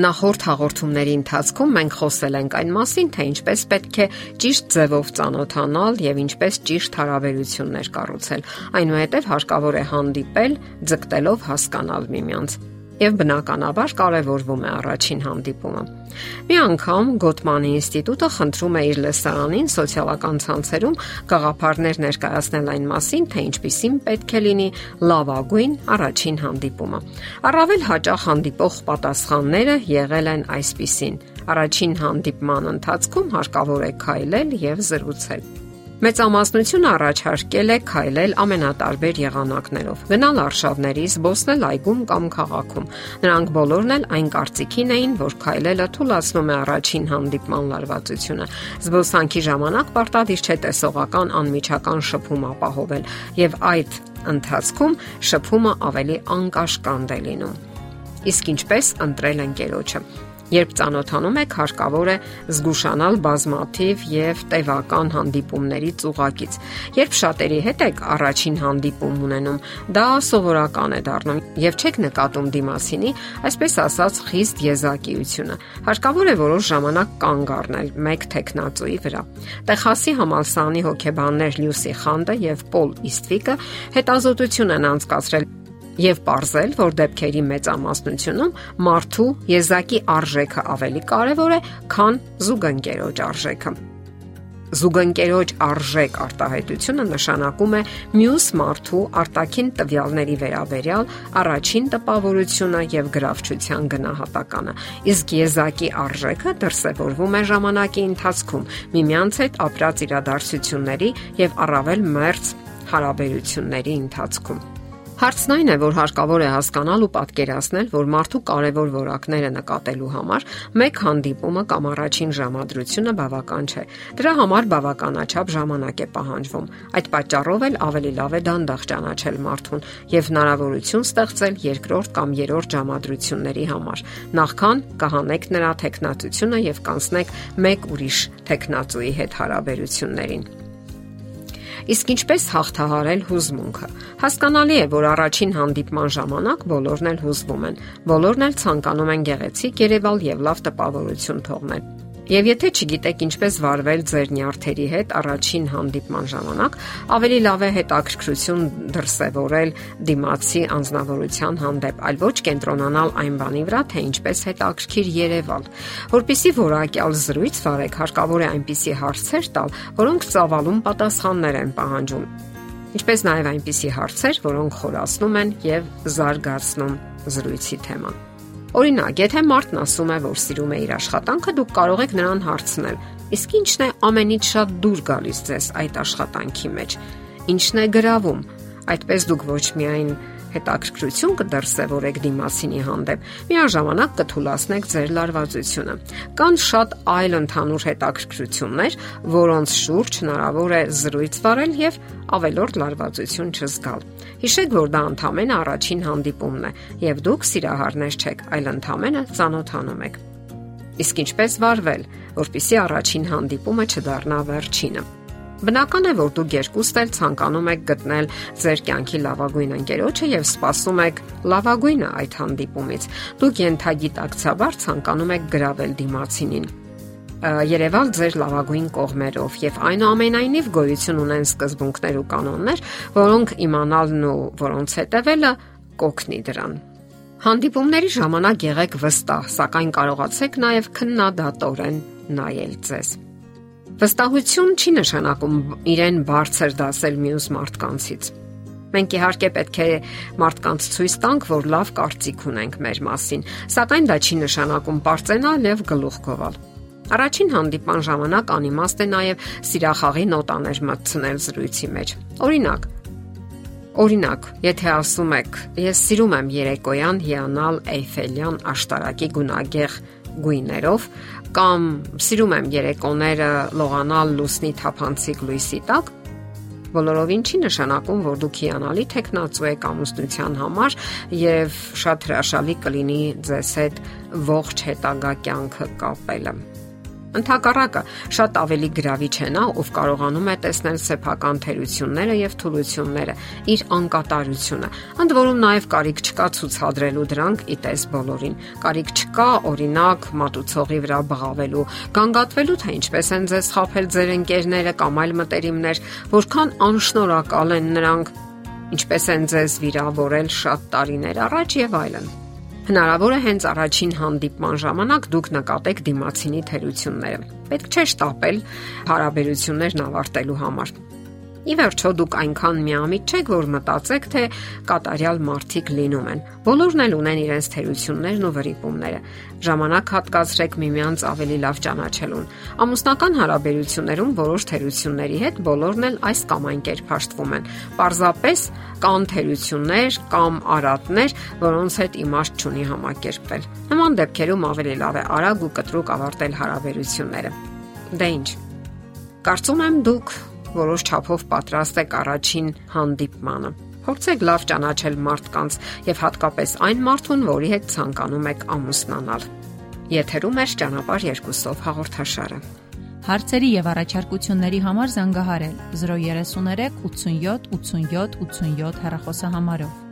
Նախորդ հաղորդումների ընթացքում մենք խոսել ենք այն մասին, թե ինչպես պետք է ճիշտ ձևով ծանոթանալ եւ ինչպես ճիշտ հարաբերություններ կառուցել։ Այնուհետև հարկավոր է հանդիպել, ձգտելով հասկանալ միմյանց եւ բնականաբար կարեւորվում է առաջին հանդիպումը։ Մի անգամ Գոթմանի ինստիտուտը խնդրում է իր լեսարանին սոցիալական ցանցերում գաղափարներ ներկայացնել այն մասին, թե ինչպիսին պետք է լինի լավագույն առաջին հանդիպումը։ Առավել հաճախ հանդիպող պատասխանները եղել են այսպիսին. Առաջին հանդիպման ընթացքում հարկավոր է քայլել եւ զրուցել։ Մեծամասնությունը առաջարկել է քայլել ամենատարբեր եղանակներով՝ գնալ արշավների, զբոսնել այգում կամ քաղաքում։ Նրանք բոլորն էլ այն կարծիքին էին, որ քայլելը թույլատնում է առաջին հանդիպման լարվածությունը։ Զբոսանքի ժամանակ պարտադիր չէ տեսողական անմիջական շփում ապահովել, եւ այդ ընթացքում շփումը ավելի անկաշկանդ է լինում։ Իսկ ինչպես ընտրել ընկերոջը։ Երբ ծանոթանում եք, հարկավոր է զգուշանալ բազմաթիվ եւ տևական հանդիպումներից ուղակից։ Երբ շատերի հետ եք առաջին հանդիպում ունենում, դա սովորական է դառնում եւ չեք նկատում դիմասինի, այսպես ասած, խիստ եզակիությունը։ Հարկավոր է որոշ ժամանակ կանգ առնել մեկ տեխնացուի վրա։ Տեխասի համալսարանի հոկեբաններ Լյուսի Խանդը եւ Պոլ Իսթվիկը հետազոտություն են անցկացրել եւ ողրզել, որ դեպքերի մեծամասնությունում մարդու եզակի արժեքը ավելի կարեւոր է, քան զուգընկերոջ արժեքը։ Զուգընկերոջ արժեք արտահայտությունը նշանակում է մյուս մարդու արտաքին տվյալների վերաբերյալ առաջին տպավորությունը եւ գրավչության գնահատականը։ Իսկ եզակի արժեքը դրսևորվում է ժամանակի ընթացքում միմյանց հետ ապրած իրադարձությունների եւ առավել մերձ հարաբերությունների ընթացքում։ Հարցն այն է, որ հարկավոր է հասկանալ ու պատկերացնել, որ մարդու կարևոր որակները նկատելու համար մեկ հանդիպումը կամ առաջին ժամադրությունը բավական չէ։ Դրա համար բավականաչափ ժամանակ է պահանջվում։ Այդ պատճառով էլ ավելի լավ է դանդաղ ճանաչել մարդուն եւ հնարավորություն ստեղծել երկրորդ կամ երրորդ ժամադրությունների համար։ Նախքան կհանեք նրա տեխնացությունը եւ կանցնեք մեկ ուրիշ տեխնացուի հետ հարաբերություններին։ Իսկ ինչպես հաղթահարել հուզմունքը։ Հասկանալի է, որ առաջին հանդիպման ժամանակ բոլորն էլ հուզվում են։ Բոլորն էլ ցանկանում են գեղեցիկ Երևալ եւ լավ տպավորություն թողնել։ Եվ եթե չգիտեք ինչպես վարվել ձեր նյարդերի հետ առաջին հանդիպման ժամանակ, ավելի լավ է հետաքրքրություն դրսևորել դիմացի անznավորության հանդեպ, այլ ոչ կենտրոնանալ այն բանի վրա, թե ինչպես հետաքրքիր Երևալ։ Որպիսի որակյալ զրույց վարեք, հարկավոր է այնպիսի հարցեր տալ, որոնք ծավալուն պատասխաններ են պահանջում ինչպես նաև այնպիսի հարցեր, որոնք խորացնում են եւ զարգացնում զրույցի թեման։ Օրինակ, եթե մարդն ասում է, որ սիրում է իր աշխատանքը, դուք կարող եք նրան հարցնել. Իսկ ի՞նչն է ամենից շատ դուր գալիս ձեզ այդ աշխատանքի մեջ։ Ինչն է գրավում։ Այդպես դուք ոչ միայն հետաքրքրություն կդրսևորեք դիմասինի հանդեպ, միաժամանակ կթուլացնեք ձեր լարվածությունը։ Կան շատ այլ ընդհանուր հետաքրքրություններ, որոնց շուրջ հնարավոր է զրույց վարել եւ ավելորդ լարվածություն չզգալ։ Հիշեք, որ դա ընդամենը առաջին հանդիպումն է եւ դուք սիրահարներ չեք, այլ ընդամենը ծանոթանում եք։ Իսկ ինչպես վարվել, որpիսի առաջին հանդիպումը չդառնա վերջինը։ Բնական է, որ դուք երկուստ էլ ցանկանում եք գտնել ձեր կյանքի լավագույն ընկերոջը եւ սպասում եք լավագույնը այդ հանդիպումից։ Դուք ենթագիտակցաբար ցանկանում եք գravel դիմացինին Երևալ ձեր լավագույն կողմերով եւ այնուամենայնիվ գոյություն ունեն սկզբունքներ ու կանոններ, որոնք իմանալն ու որոնց հետևելը կօգնի դրան։ Հանդիպումների ժամանակ եղեք վստահ, սակայն կարողացեք նաև քննադատորեն նայել ձեզ։ Վստահություն չի նշանակում իրեն բարձր դասել մյուս մարդկանցից։ Մենք իհարկե պետք է մարդկանց ցույց տանք, որ լավ կարծիք ունենք մեր մասին, սակայն դա չի նշանակում པարծենալ եւ գլուխ գովալ։ Առաջին հանդիպման ժամանակ անիմաստ է նաև սիրախաղի նոտաներ մտցնել զրույցի մեջ։ Օրինակ, Օրինակ, եթե ասում եք, ես սիրում եմ երեկոյան հիանալ Էյֆելյան աշտարակի գունագեղ գույներով կամ սիրում եմ երեկոները լողանալ լուսնի թափանցիկ լույսի տակ, բոլորովին չի նշանակում, որ դուք հիանալի տեխնացու եք ամուսնության համար եւ շատ հրաշալի կլինի ձեզ հետ ողջ հետագա կյանքը կապելը։ Ընթակառակը. Շատ ավելի գրավիչ է նա, ով կարողանում է տեսնել սեփական թերությունները եւ թուլությունները, իր անկատարությունը։ Ընդ որում նաեւ կարիք չկա ցուցադրելու դրանք ի տես բոլորին։ Կարիք չկա օրինակ մատուցողի վրա բղավելու, գանգատվելու թե ինչպես են ձեզ խაფել ձեր ընկերները կամ այլ մտերիմներ, որքան անշնորհակալ են նրանք, ինչպես են ձեզ վիրավորել շատ տարիներ առաջ եւ այլն։ Հնարավոր է հենց առաջին հանդիպման ժամանակ դուք նկատեք դիմացինի թերությունները։ Պետք չէ շտապել հարաբերություններն ավարտելու համար։ Ի վերջո դուք այնքան միամիտ չեք, որ մտածեք, թե կատարյալ մարդիկ լինում են։ Բոլորն էլ ունեն իրենց թերություններն ու վրիպումները։ Ժամանակ հատկացրեք միմյանց ավելի լավ ճանաչելուն։ Ամուսնական հարաբերություններում որոշ թերությունների հետ բոլորն էլ այս կամ այն կերպ հաշտվում են։ Պարզապես կան թերություններ կամ արատներ, որոնց հետ իմաստ չունի համակերպվել։ Նման դեպքերում ավելի լավ է արագ ու կտրուկ ավարտել հարաբերությունները։ Դե ի՞նչ։ Կարծում եմ դուք որոշ չափով պատրաստ եք առաջին հանդիպմանը։ Փորձեք լավ ճանաչել մարդկանց եւ հատկապես այն մարդուն, որի հետ ցանկանում եք ամուսնանալ։ Եթերում է ճանապարհ երկուսով հաղորդաշարը։ Հարցերի եւ առաջարկությունների համար զանգահարել 033 87 87 87 հեռախոսահամարով։